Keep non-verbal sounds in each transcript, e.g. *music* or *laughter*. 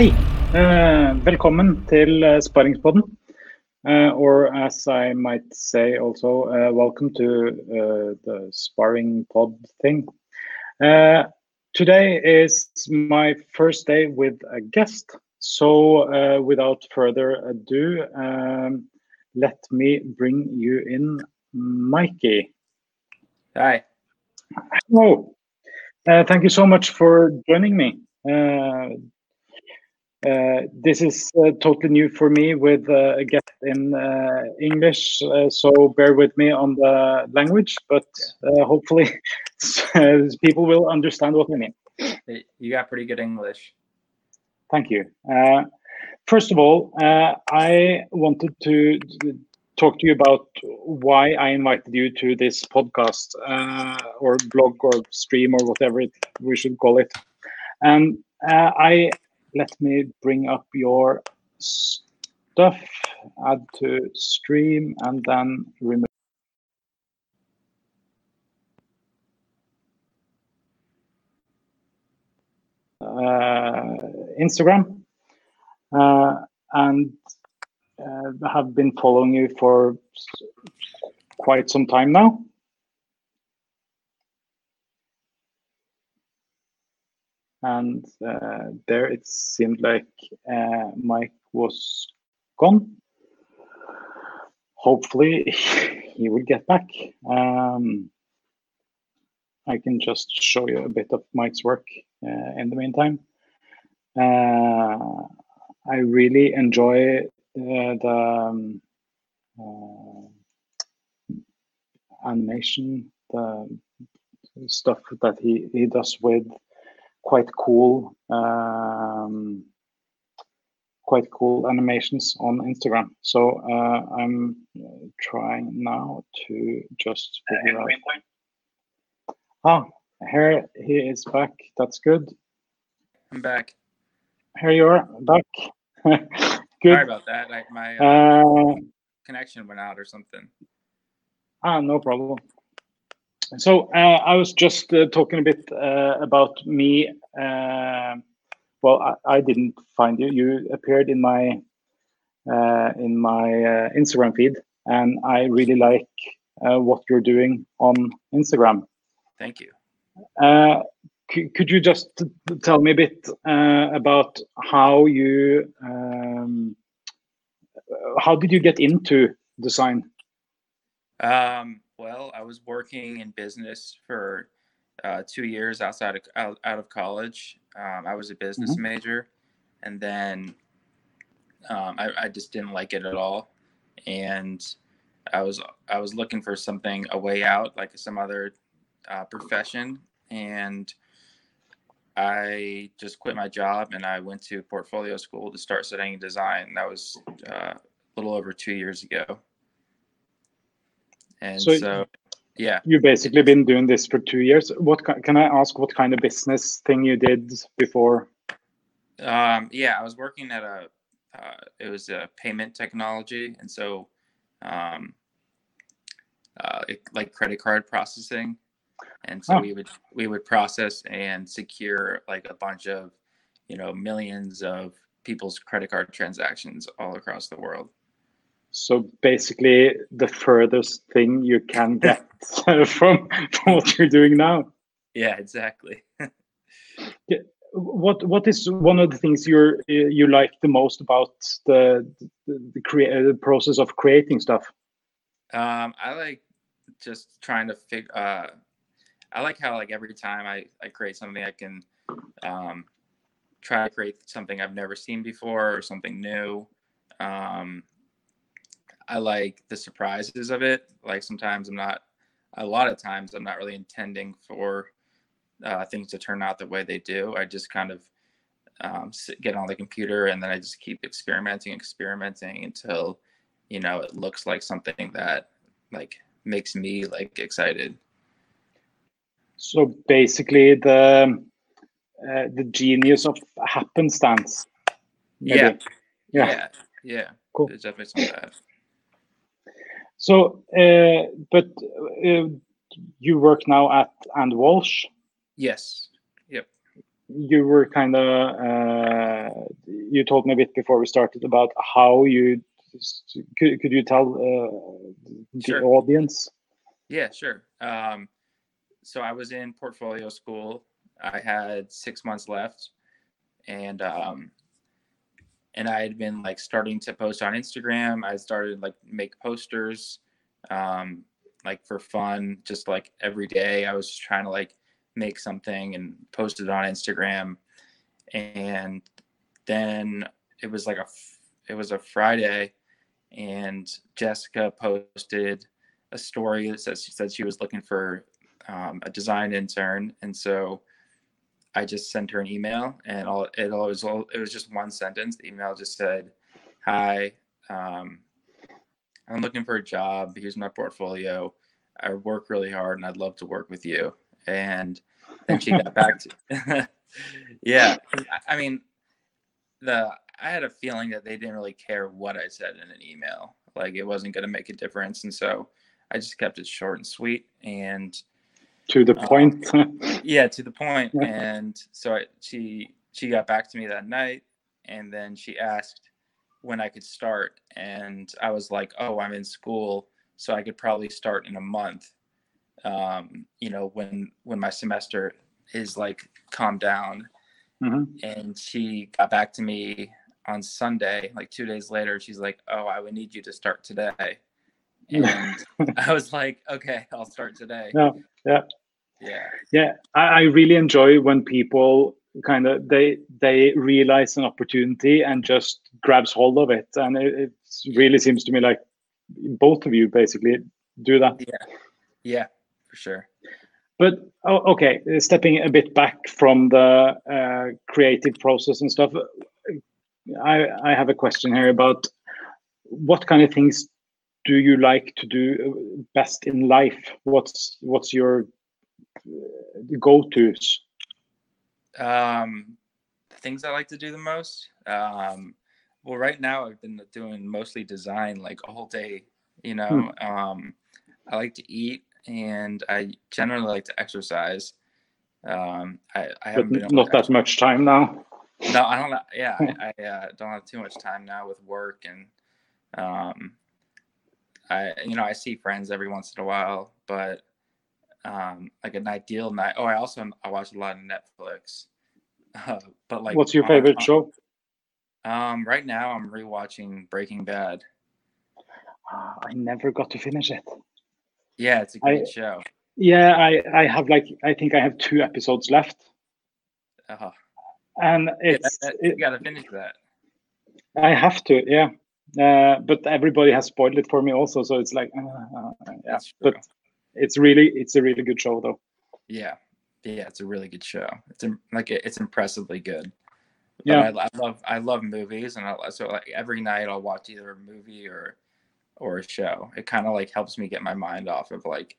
Hei. Eh, velkommen til uh, Sparringspodden. Uh, or as I might say also, uh, welcome to uh, the sparring pod thing. Uh, today is my first day with a guest. So uh, without further ado, um, let me bring you in Mikey. Hi. Hello. Uh, thank you so much for joining me. Uh, this is uh, totally new for me with uh, a guest in uh, English, uh, so bear with me on the language, but uh, hopefully *laughs* people will understand what I mean. You got pretty good English. Thank you. Uh, first of all, uh, I wanted to talk to you about why I invited you to this podcast uh, or blog or stream or whatever it, we should call it. And uh, I let me bring up your stuff, add to stream, and then remove. Uh, Instagram, uh, and uh, have been following you for quite some time now. And uh, there it seemed like uh, Mike was gone. Hopefully, *laughs* he will get back. Um, I can just show you a bit of Mike's work uh, in the meantime. Uh, I really enjoy uh, the um, uh, animation, the stuff that he, he does with quite cool, um, quite cool animations on Instagram. So uh, I'm trying now to just figure out. Ah, here he is back. That's good. I'm back. Here you are back. *laughs* Sorry about that. Like my uh, Uh, connection went out or something. Ah, no problem. So uh, I was just uh, talking a bit uh, about me. Well, I, I didn't find you. You appeared in my uh, in my uh, Instagram feed, and I really like uh, what you're doing on Instagram. Thank you. Uh, could you just tell me a bit uh, about how you um, how did you get into design? Um, well, I was working in business for uh, two years outside of out, out of college. Um, I was a business major, and then um, I, I just didn't like it at all, and I was I was looking for something a way out, like some other uh, profession, and I just quit my job and I went to portfolio school to start studying design. That was uh, a little over two years ago. And So- so, yeah, You've basically been doing this for two years. What can I ask? What kind of business thing you did before? um, yeah, I was working at a, uh, it was a payment technology, and so, um, uh, it, like credit card processing, and so Oh. we would we would process and secure like a bunch of, you know, millions of people's credit card transactions all across the world. So basically, the furthest thing you can *laughs* get *laughs* from, from what you're doing now. Yeah, exactly. What what is one of the things you're you like the most about the the, the, crea- the process of creating stuff? Um, I like just trying to figure. Uh, I like how like every time I I create something, I can um, try to create something I've never seen before or something new. Um, I like the surprises of it. Like sometimes I'm not. A lot of times I'm not really intending for uh, things to turn out the way they do. I just kind of um, sit, get on the computer and then I just keep experimenting, experimenting until you know it looks like something that like makes me like excited. So basically, the uh, the genius of happenstance. maybe. Yeah. Yeah. Yeah. Yeah. Cool. There's definitely some of that. So, uh, but uh, you work now at and Walsh. Yes. Yep. you were kind of uh, you told me a bit before we started about how you could, could you tell uh, the Sure. audience Yeah, sure. Um, so I was in portfolio school. I had six months left, and um, and I had been like starting to post on Instagram. I started like make posters, um, like for fun, just like every day. I was just trying to like make something and post it on Instagram, and then it was like a it was a Friday, and Jessica posted a story that says she said she was looking for um, a design intern, and so I just sent her an email, and all it all was all it was just one sentence. The email just said, "Hi, um, I'm looking for a job. Here's my portfolio. I work really hard, and I'd love to work with you." And then she got back to, *laughs* yeah. I- mean, the I had a feeling that they didn't really care what I said in an email. Like it wasn't going to make a difference, and so I just kept it short and sweet. And *laughs* to the point. yeah to the point. And so I, she she got back to me that night and then she asked when i could start. And i was like oh i'm in school so i could probably start in a month. Um, you know when when my semester is like calmed down. Mhm. and she got back to me on sunday like two days later. She's like oh i would need you to start today. *laughs* And i was like okay i'll start today. Yeah, yeah. Yeah. Yeah I, I really enjoy when people kind of they they realize an opportunity and just grabs hold of it. And it, it really seems to me like both of you basically do that. Yeah, yeah for sure. but oh, okay stepping a bit back from the uh, creative process and stuff i i have a question here about what kind of things do you like to do best in life? What's what's your uh, go-to's Um, the things I like to do the most. Um, well, right now I've been doing mostly design, like all day. You know, um, I like to eat, and I generally like to exercise. Um, I, I haven't been not that much time now No, I don't. Yeah, I, I uh, don't have too much time now with work, and um, I you know I see friends every once in a while, but um, like an ideal night. Oh, I also I watch a lot of Netflix. Uh, but like, what's your favorite on- show Um, right now I'm rewatching Breaking Bad. Ah, i never got to finish it Yeah, it's a great show. yeah i i have like i think i have two episodes left Uh-huh. and yeah, it's that- it, you got to finish that. I have to, yeah. Uh, but everybody has spoiled it for me also, so it's like, uh, uh, yeah. But it's really, it's a really good show, though. Yeah, yeah, it's a really good show. It's like it's impressively good. But Yeah. I, I love I love movies, and I, so like every night I'll watch either a movie or or a show. It kind of like helps me get my mind off of like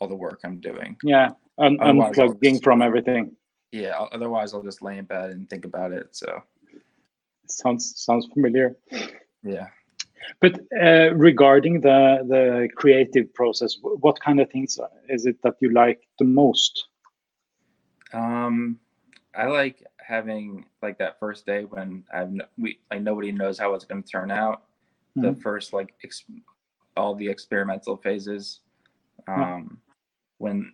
all the work I'm doing. Yeah, Un- I'll unplugging from everything Yeah, otherwise I'll just lay in bed and think about it. So sounds sounds familiar. yeah. But uh, regarding the the creative process, what kind of things is it that you like the most? Um, I like having like that first day when I've no, we like nobody knows how it's going to turn out. The first like ex- all the experimental phases, Yeah. um, when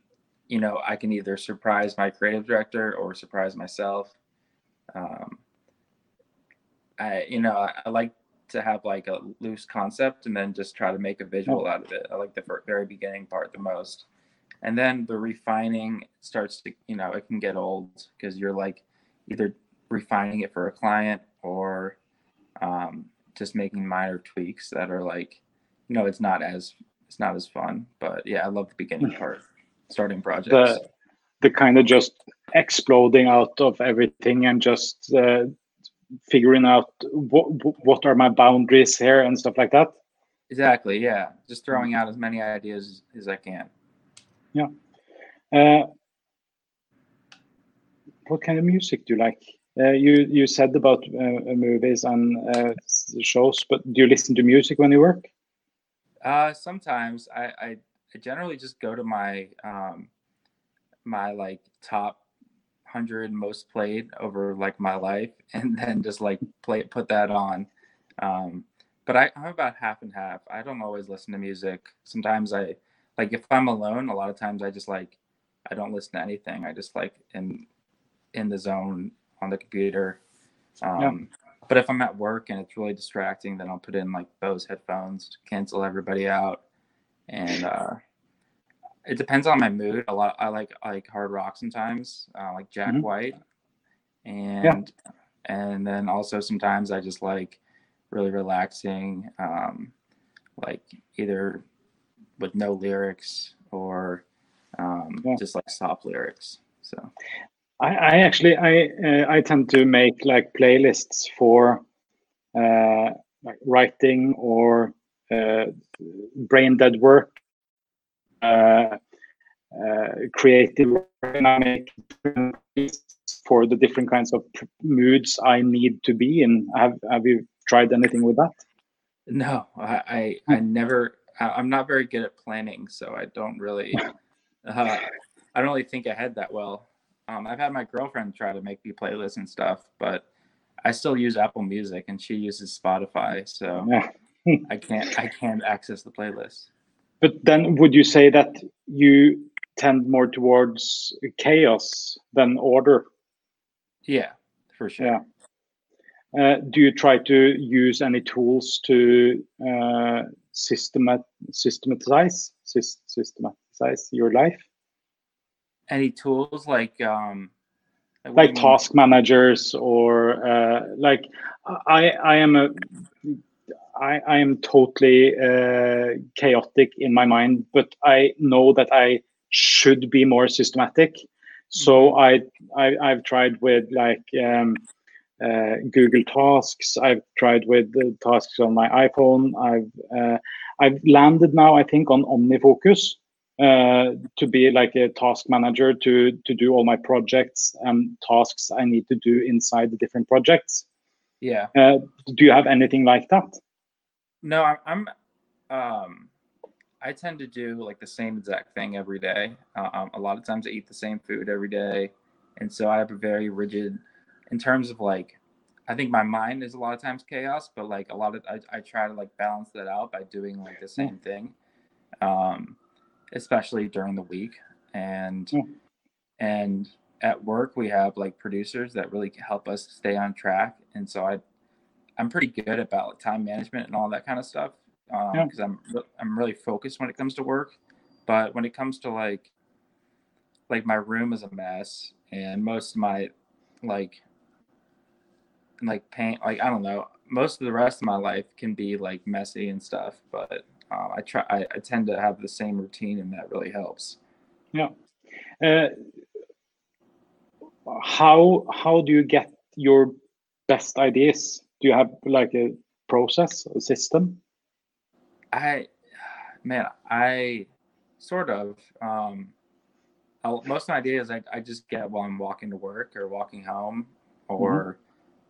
you know I can either surprise my creative director or surprise myself. Um, I you know I, I like to have like a loose concept and then just try to make a visual out of it. I like the very beginning part the most and then the refining starts to you know it can get old because you're like either refining it for a client or um, just making minor tweaks that are like you know it's not as it's not as fun but yeah i love the beginning *laughs* part starting projects The the kind of just exploding out of everything and just uh, figuring out what what are my boundaries here and stuff like that. exactly yeah just throwing out as many ideas as i can Yeah. Uh, what kind of music do you like? Uh, you you said about uh, movies and uh, shows, but do you listen to music when you work? Uh, sometimes I, I, I generally just go to my um, my like top hundred most played over like my life, *laughs* and then just like play put that on. Um, but I, I'm about half and half. I don't always listen to music. Sometimes I like if I'm alone. A lot of times I just like I don't listen to anything. I just like in in the zone on the computer. Um, yeah. But if I'm at work and it's really distracting, then I'll put in like Bose headphones, cancel everybody out, and uh, it depends on my mood. A lot. I like I like hard rock sometimes, uh, like Jack mm-hmm. White, and yeah. and then also sometimes I just like really relaxing, um, like either with no lyrics or um, yeah. just like soft lyrics. So I, I actually I uh, I tend to make like playlists for uh, like writing or uh, brain dead work, creative dynamic for the different kinds of moods I need to be in. Have Have you tried anything with that? No, I I, I hmm. never. I'm not very good at planning, so I don't really. *laughs* Uh, I don't really think ahead that well. Um, I've had my girlfriend try to make me playlists and stuff, but I still use Apple Music and she uses Spotify, so. *laughs* I can't I can't access the playlist. But then, would you say that you tend more towards chaos than order? Yeah, for sure. Yeah. Uh, do you try to use any tools to uh, systemat systematize systematize your life? any tools like um like, like task managers or uh, like I I am a I, I am totally uh, chaotic in my mind, but I know that I should be more systematic. So mm-hmm. I, I have tried with like um, uh, Google Tasks. I've tried with the tasks on my iPhone. I've uh, I've landed now I think on OmniFocus, uh, to be like a task manager to to do all my projects and tasks I need to do inside the different projects. Yeah. Uh, do you have anything like that? No, I'm. I'm um, I tend to do like the same exact thing every day. Um, a lot of times I eat the same food every day, and so I have a very rigid, in terms of like, I think my mind is a lot of times chaos, but like a lot of I, I try to like balance that out by doing like the same thing. Um, especially during the week. And yeah. and at work we have like producers that really help us stay on track. And so I I'm pretty good about time management and all that kind of stuff because um, yeah. I'm I'm really focused when it comes to work. But when it comes to like like my room is a mess and most of my like like paint like I don't know most of the rest of my life can be like messy and stuff but um, I try. I, I, tend to have the same routine, and that really helps. Yeah. Uh, how how do you get your best ideas? Do you have like a process, a system? I, man, I sort of. Um, I'll, most of my ideas I, I just get while I'm walking to work or walking home, or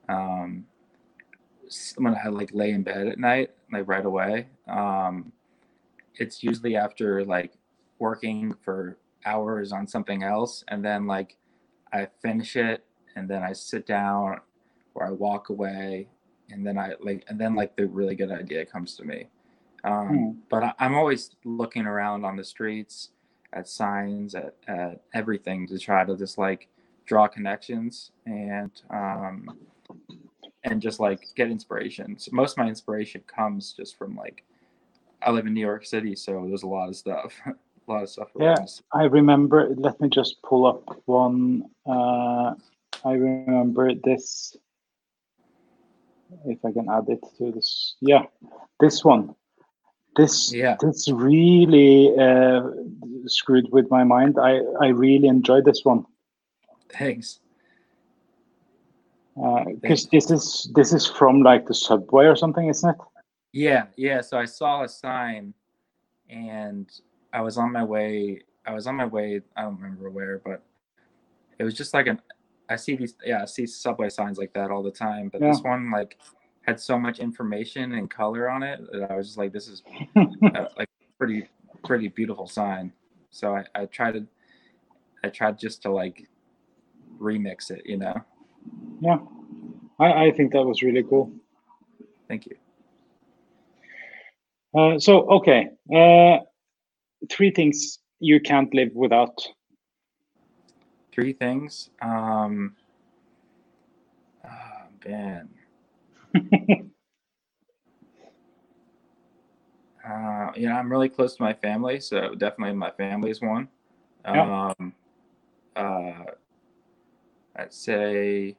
mm-hmm. um, when I like lay in bed at night, like right away. Um, it's usually after like working for hours on something else, and then like I finish it, and then I sit down or I walk away, and then I like, and then like the really good idea comes to me. Um, hmm. But I, I'm always looking around on the streets, at signs, at, at everything to try to just like draw connections and um, and just like get inspiration. So most of my inspiration comes just from like I live in New York City, so there's a lot of stuff. *laughs* a lot of stuff. Yeah, I remember. Let me just pull up one. Uh, I remember this. If I can add it to this, yeah, this one. This yeah. this really uh, screwed with my mind. I I really enjoyed this one. Thanks Uh, because uh, this is this is from like the subway or something, isn't it? Yeah, yeah. So I saw a sign, and I was on my way. I was on my way. I don't remember where, but it was just like an. I see these. Yeah, I see subway signs like that all the time. But yeah. this one like had so much information and color on it that I was just like, this is *laughs* uh, like pretty pretty beautiful sign. So I, I tried to I tried just to like remix it. You know. Yeah, I, I think that was really cool. Thank you. Uh, so okay, uh, three things you can't live without. Three things. Um, oh, man. *laughs* uh, you know, I'm really close to my family, so definitely my family is one. Yeah. Um, uh, I'd say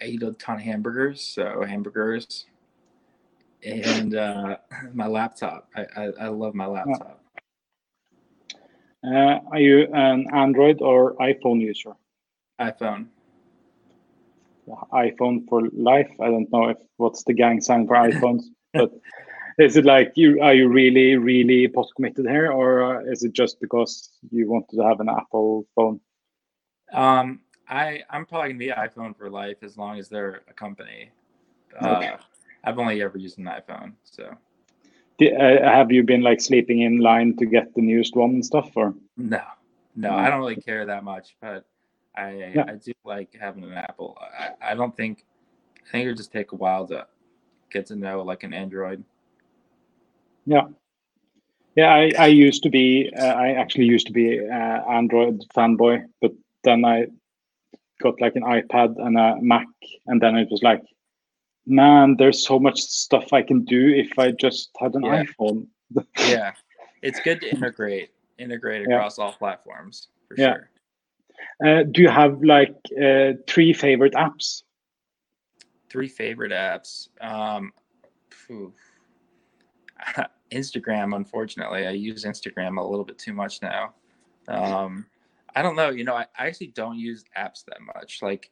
I eat a ton of hamburgers, so hamburgers, and uh, *laughs* my laptop. I, I, I love my laptop. Uh, are you an Android or iPhone user? iPhone. iPhone for life. I don't know if what's the gang sign for iPhones, *laughs* but is it like you are you really really post committed here, or uh, is it just because you wanted to have an Apple phone? Um, I I'm probably gonna be iPhone for life as long as they're a company. Okay. Uh, I've only ever used an iPhone, so have you been like sleeping in line to get the newest one and stuff, or no, no. I don't really care that much, but I Yeah. I do like having an Apple. I, I don't think I think it'll just take a while to get to know like an Android. yeah, yeah? I I used to be uh, I actually used to be uh, Android fanboy, but then I got like an iPad and a Mac, and then it was like, man, there's so much stuff I can do if I just had an Yeah. iPhone. *laughs* Yeah, it's good to integrate integrate Yeah. across all platforms for Yeah. sure. Uh, do you have like uh, three favorite apps? Three favorite apps. Um. *laughs* Instagram, unfortunately, I use Instagram a little bit too much now. Um, I don't know. You know, I, I actually don't use apps that much. Like,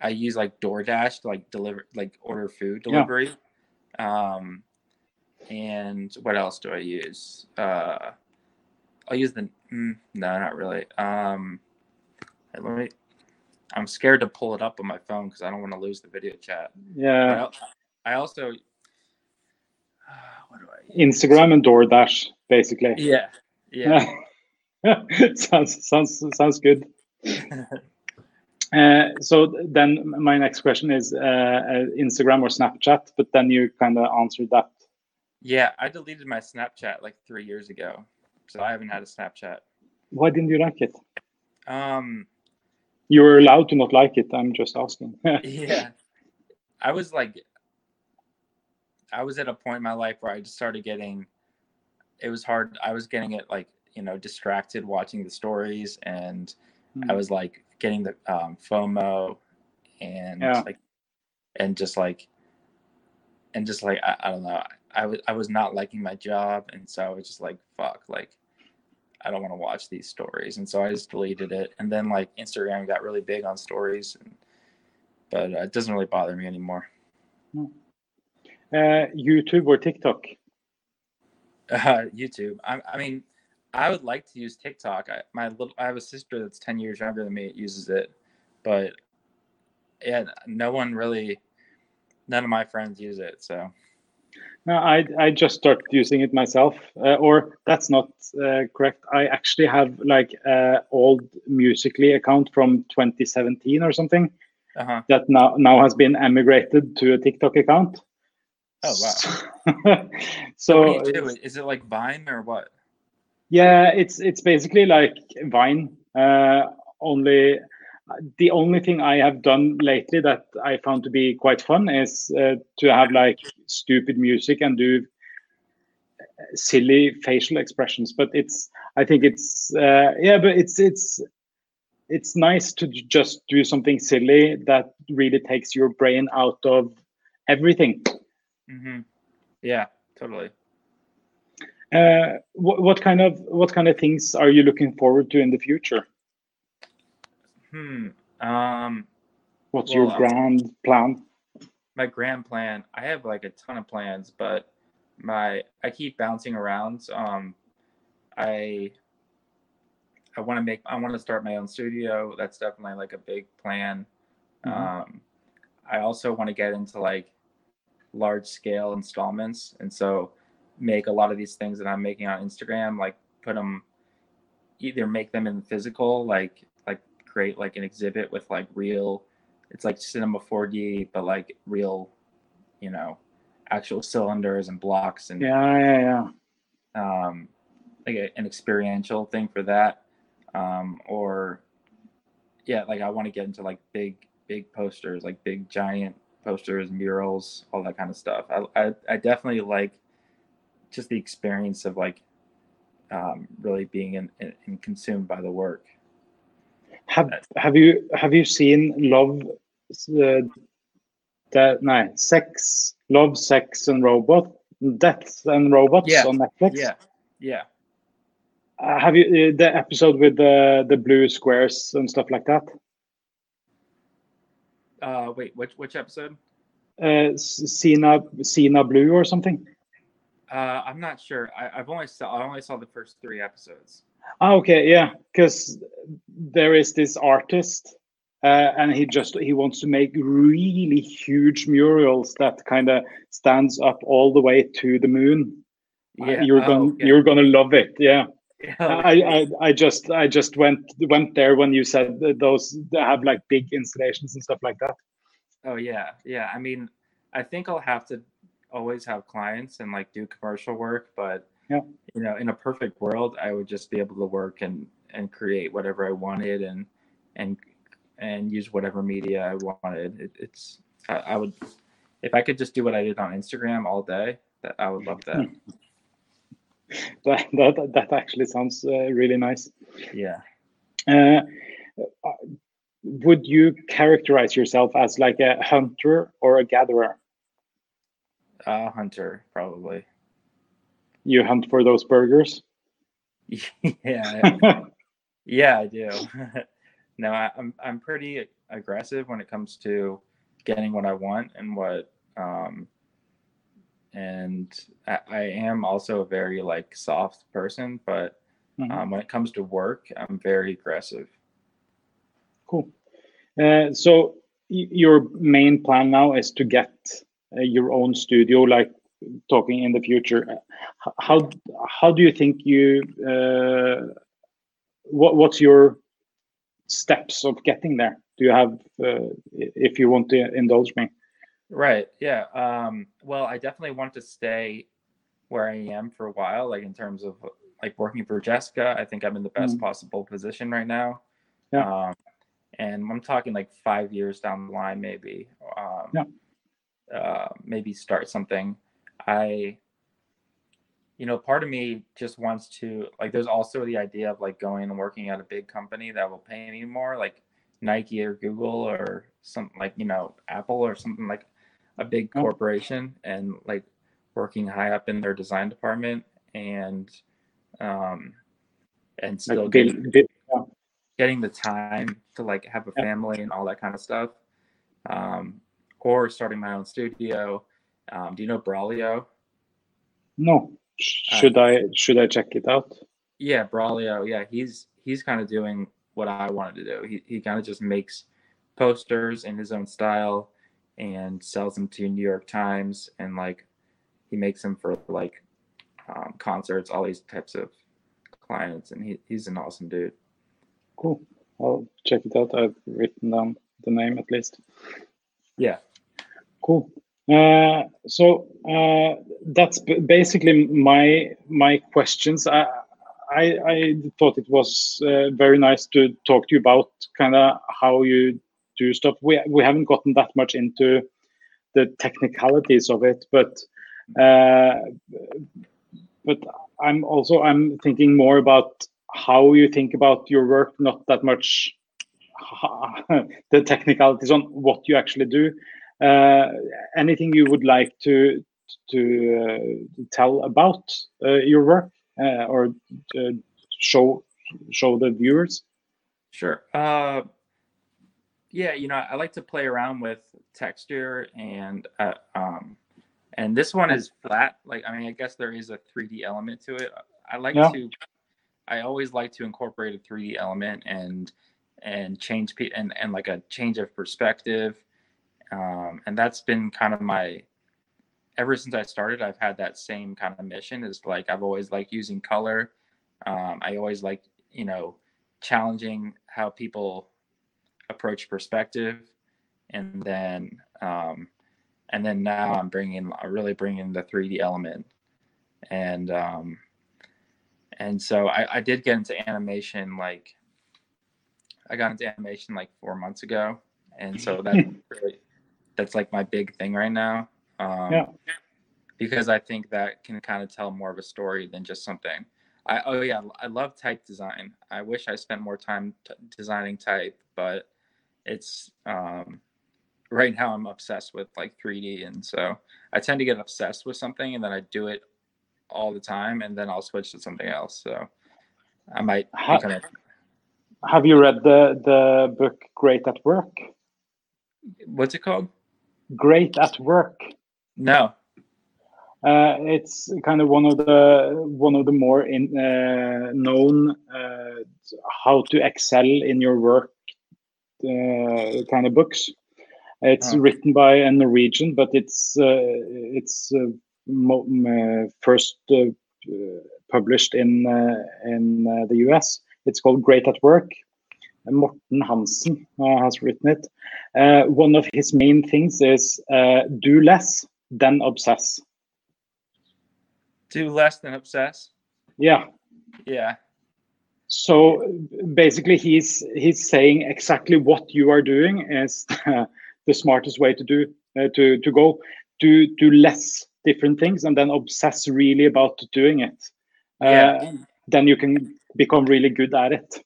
I use like DoorDash to like deliver, like order food Yeah. delivery. Um, and what else do I use? Uh, I'll use the mm, no, not really. Um, let me. I'm scared to pull it up on my phone because I don't want to lose the video chat. Yeah, al- I also. what do I? Use? Instagram and DoorDash, basically. Yeah, yeah. *laughs* sounds sounds sounds good. *laughs* Uh, so then my next question is uh, uh, Instagram or Snapchat, but then you kind of answered that. Yeah, I deleted my Snapchat like three years ago, so I haven't had a Snapchat. Why didn't you like it? Um, You were allowed to not like it. I'm just asking. *laughs* yeah, I was like, I was at a point in my life where I just started getting. It was hard. I was getting it like you know distracted watching the stories, and I Mm. was like getting the um, FOMO, and Yeah. like, and just like, and just like I, I don't know. I was I was not liking my job, and so I was just like, fuck, like, I don't want to watch these stories, and so I just deleted it. And then like Instagram got really big on stories, and, but uh, it doesn't really bother me anymore. Uh, YouTube or TikTok? Uh, *laughs* YouTube. I, I mean, I would like to use TikTok. I, my little, I have a sister that's ten years younger than me. That uses it, but yeah, no one really, none of my friends use it. So No, I I just started using it myself, uh, or that's not uh, correct. I actually have like uh, old Musical.ly account from 2017 or something uh huh. that now now has been emigrated to a TikTok account. Oh wow. so *laughs* So what do you do? Is it like Vine or what? Yeah, it's it's basically like Vine. Uh, only the only thing I have done lately that I found to be quite fun is uh, to have like stupid music and do silly facial expressions. But it's I think it's uh, yeah, but it's it's it's nice to just do something silly that really takes your brain out of everything. Mm-hmm. Yeah, totally. Uh, what, what kind of what kind of things are you looking forward to in the future? Hmm. Um, What's Well, your grand plan? my grand plan. I have like a ton of plans, but my I keep bouncing around. Um, I I want to make I want to start my own studio. That's definitely like a big plan. Mhm. Um, I also want to get into like large scale installments, and so make a lot of these things that I'm making on Instagram, like put them either make them in physical, like like create like an exhibit with like real, it's like Cinema 4D, but like real, you know, actual cylinders and blocks and yeah, yeah, yeah. Um, like a, an experiential thing for that, um, or yeah, like I want to get into like big big posters, like big giant posters, murals, all that kind of stuff. I I, I definitely like just the experience of like um, really being in, in, in, consumed by the work. Have Have you have you seen Love? Uh, that no, sex, love, sex, and robot, death and robots yeah. on Netflix. Yeah, yeah. Uh, have you uh, the episode with the the blue squares and stuff like that? Uh, wait, which which episode? Uh, Zima Zima Blue or something. Uh, I'm not sure. I, have only saw I only saw the first three episodes. Oh, okay, yeah, because there is this artist, uh, and he just he wants to make really huge murals that kind of stands up all the way to the moon. Yeah, you're oh, gonna okay. you're gonna love it. Yeah. *laughs* I, I, I just I just went went there when you said those have like big installations and stuff like that. Oh yeah, yeah. I mean, I think I'll have to always have clients and like do commercial work, but yeah. you know, in a perfect world, I would just be able to work and and create whatever I wanted and and and use whatever media I wanted. It, it's I, I, would if I could just do what I did on Instagram all day, that I would love that. *laughs* that, that that actually sounds uh, really nice. Yeah. Uh, would you characterize yourself as like a hunter or a gatherer? A hunter, probably. You hunt for those burgers? *laughs* yeah. *laughs* yeah, I do. *laughs* no, I, I'm I'm pretty aggressive when it comes to getting what I want and what um and I, I am also a very like soft person, but mm-hmm. um, when it comes to work, I'm very aggressive. Cool. Uh, so y- your main plan now is to get uh, your own studio, like talking in the future. How how do you think you uh, what what's your steps of getting there? Do you have uh, if you want to indulge me? Right. Yeah. Um, well, I definitely want to stay where I am for a while, like in terms of like working for Jessica. I think I'm in the best mm. possible position right now. Yeah. Um, and I'm talking like five years down the line, maybe. Um, yeah uh, maybe start something. I, you know, part of me just wants to like. There's also the idea of like going and working at a big company that will pay me more, like Nike or Google or something like you know Apple or something like a big corporation, and like working high up in their design department and um and still like getting, getting the time to like have a family and all that kind of stuff. Um, or starting my own studio. Um, do you know Braulio? No. Uh, should uh, I should I check it out? Yeah, Braulio. Yeah, he's he's kind of doing what I wanted to do. He he kind of just makes posters in his own style and sells them to New York Times and like he makes them for like um, concerts, all these types of clients, and he, he's an awesome dude. Cool. I'll check it out. I've written down the name at least. Yeah. Cool. Uh, so uh, that's basically my my questions. I I, I thought it was uh, very nice to talk to you about kind of how you do stuff. We we haven't gotten that much into the technicalities of it, but uh, but I'm also I'm thinking more about how you think about your work, not that much *laughs* the technicalities on what you actually do. Uh, anything you would like to to uh, tell about uh, your work or show show the viewers? Sure. Uh, yeah, you know, I like to play around with texture and uh, um, and this one is flat. Like, I mean, I guess there is a 3D element to it. I like yeah. to, I always like to incorporate a 3D element and and change and and like a change of perspective um, and that's been kind of my ever since i started i've had that same kind of mission is like i've always liked using color. Um, i always like you know, challenging how people approach perspective, and then um, and then now I'm bringing really bringing the 3D element, and um, and so I, I did get into animation like I got into animation like four months ago, and so that's *laughs* really that's like my big thing right now. Um, Yeah. Because I think that can kind of tell more of a story than just something. I oh yeah, I love type design. I wish I spent more time t- designing type, but it's um, right now I'm obsessed with like 3D, and so I tend to get obsessed with something, and then I do it all the time, and then I'll switch to something else. So I might Ha- become a Have you read the the book Great at Work? what's it called? Great at Work. No. Uh, it's kind of one of the one of the more in, uh, known uh, how to excel in your work uh, kind of books. It's Oh. written by a Norwegian, but it's uh, it's uh, mo- uh, first published in uh, in uh, the US. It's called Great at Work. Morten Hansen uh, has written it. Uh, one of his main things is uh, do less, than obsess. Do less than obsess. Yeah. Yeah. So basically, he's he's saying exactly what you are doing is *laughs* the smartest way to do uh, to to go. Do do less different things and then obsess really about doing it. Uh, Yeah. Then you can become really good at it.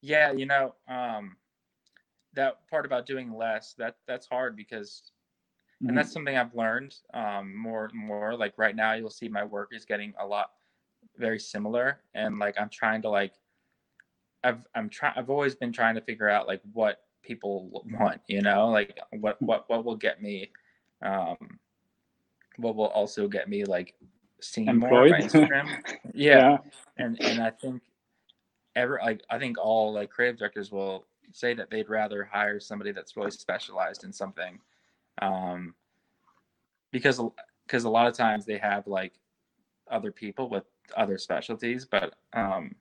Yeah, you know, um, that part about doing less that that's hard because, Mhm. and that's something I've learned um, more and more. Like right now, you'll see my work is getting a lot very similar, and like I'm trying to like, I've I'm trying I've always been trying to figure out like what people want, you know, like what what what will get me, um, what will also get me like seen more on. Instagram. *laughs* yeah yeah. and and I think ever like I think all like creative directors will say that they'd rather hire somebody that's really specialized in something, um, because because a lot of times they have like other people with other specialties, but um,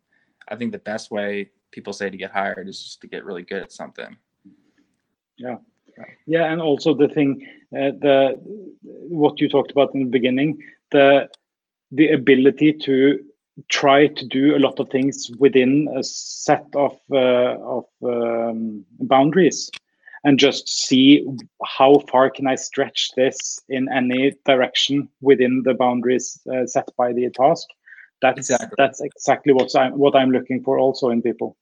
I think the best way people say to get hired is just to get really good at something. Yeah, yeah, and also the thing, uh, the what you talked about in the beginning, the the ability to try to do a lot of things within a set of uh, of um, boundaries, and just see how far can I stretch this in any direction within the boundaries uh, set by the task. That's Exactly. that's exactly what I'm what I'm looking for also in people.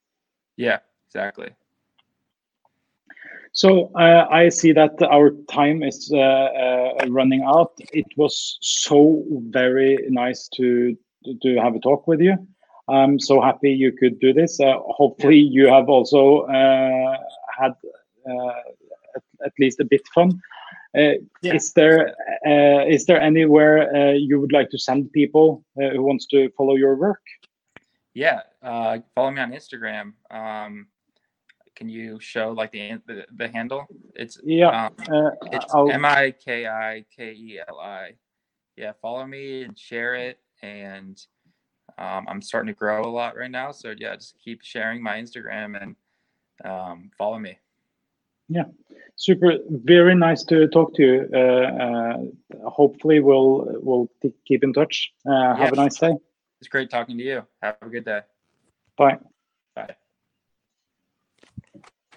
Yeah, exactly. So uh, I see that our time is uh, uh, running out. It was so very nice to to have a talk with you. I'm so happy you could do this. Uh, hopefully, you have also uh, had uh, at, at least a bit fun. Uh, Yeah. Is there uh, is there anywhere uh, you would like to send people uh, who wants to follow your work? Yeah, uh, follow me on Instagram. Um, can you show like the the, the handle? It's Yeah, um, uh, It's M I K I K E L I. Yeah, follow me and share it. And um, I'm starting to grow a lot right now. So yeah, just keep sharing my Instagram and um, follow me. Yeah, super, very nice to talk to you. Uh, uh, hopefully, we'll we'll keep in touch. Uh, have a nice day. It's great talking to you. Have a good day. Bye.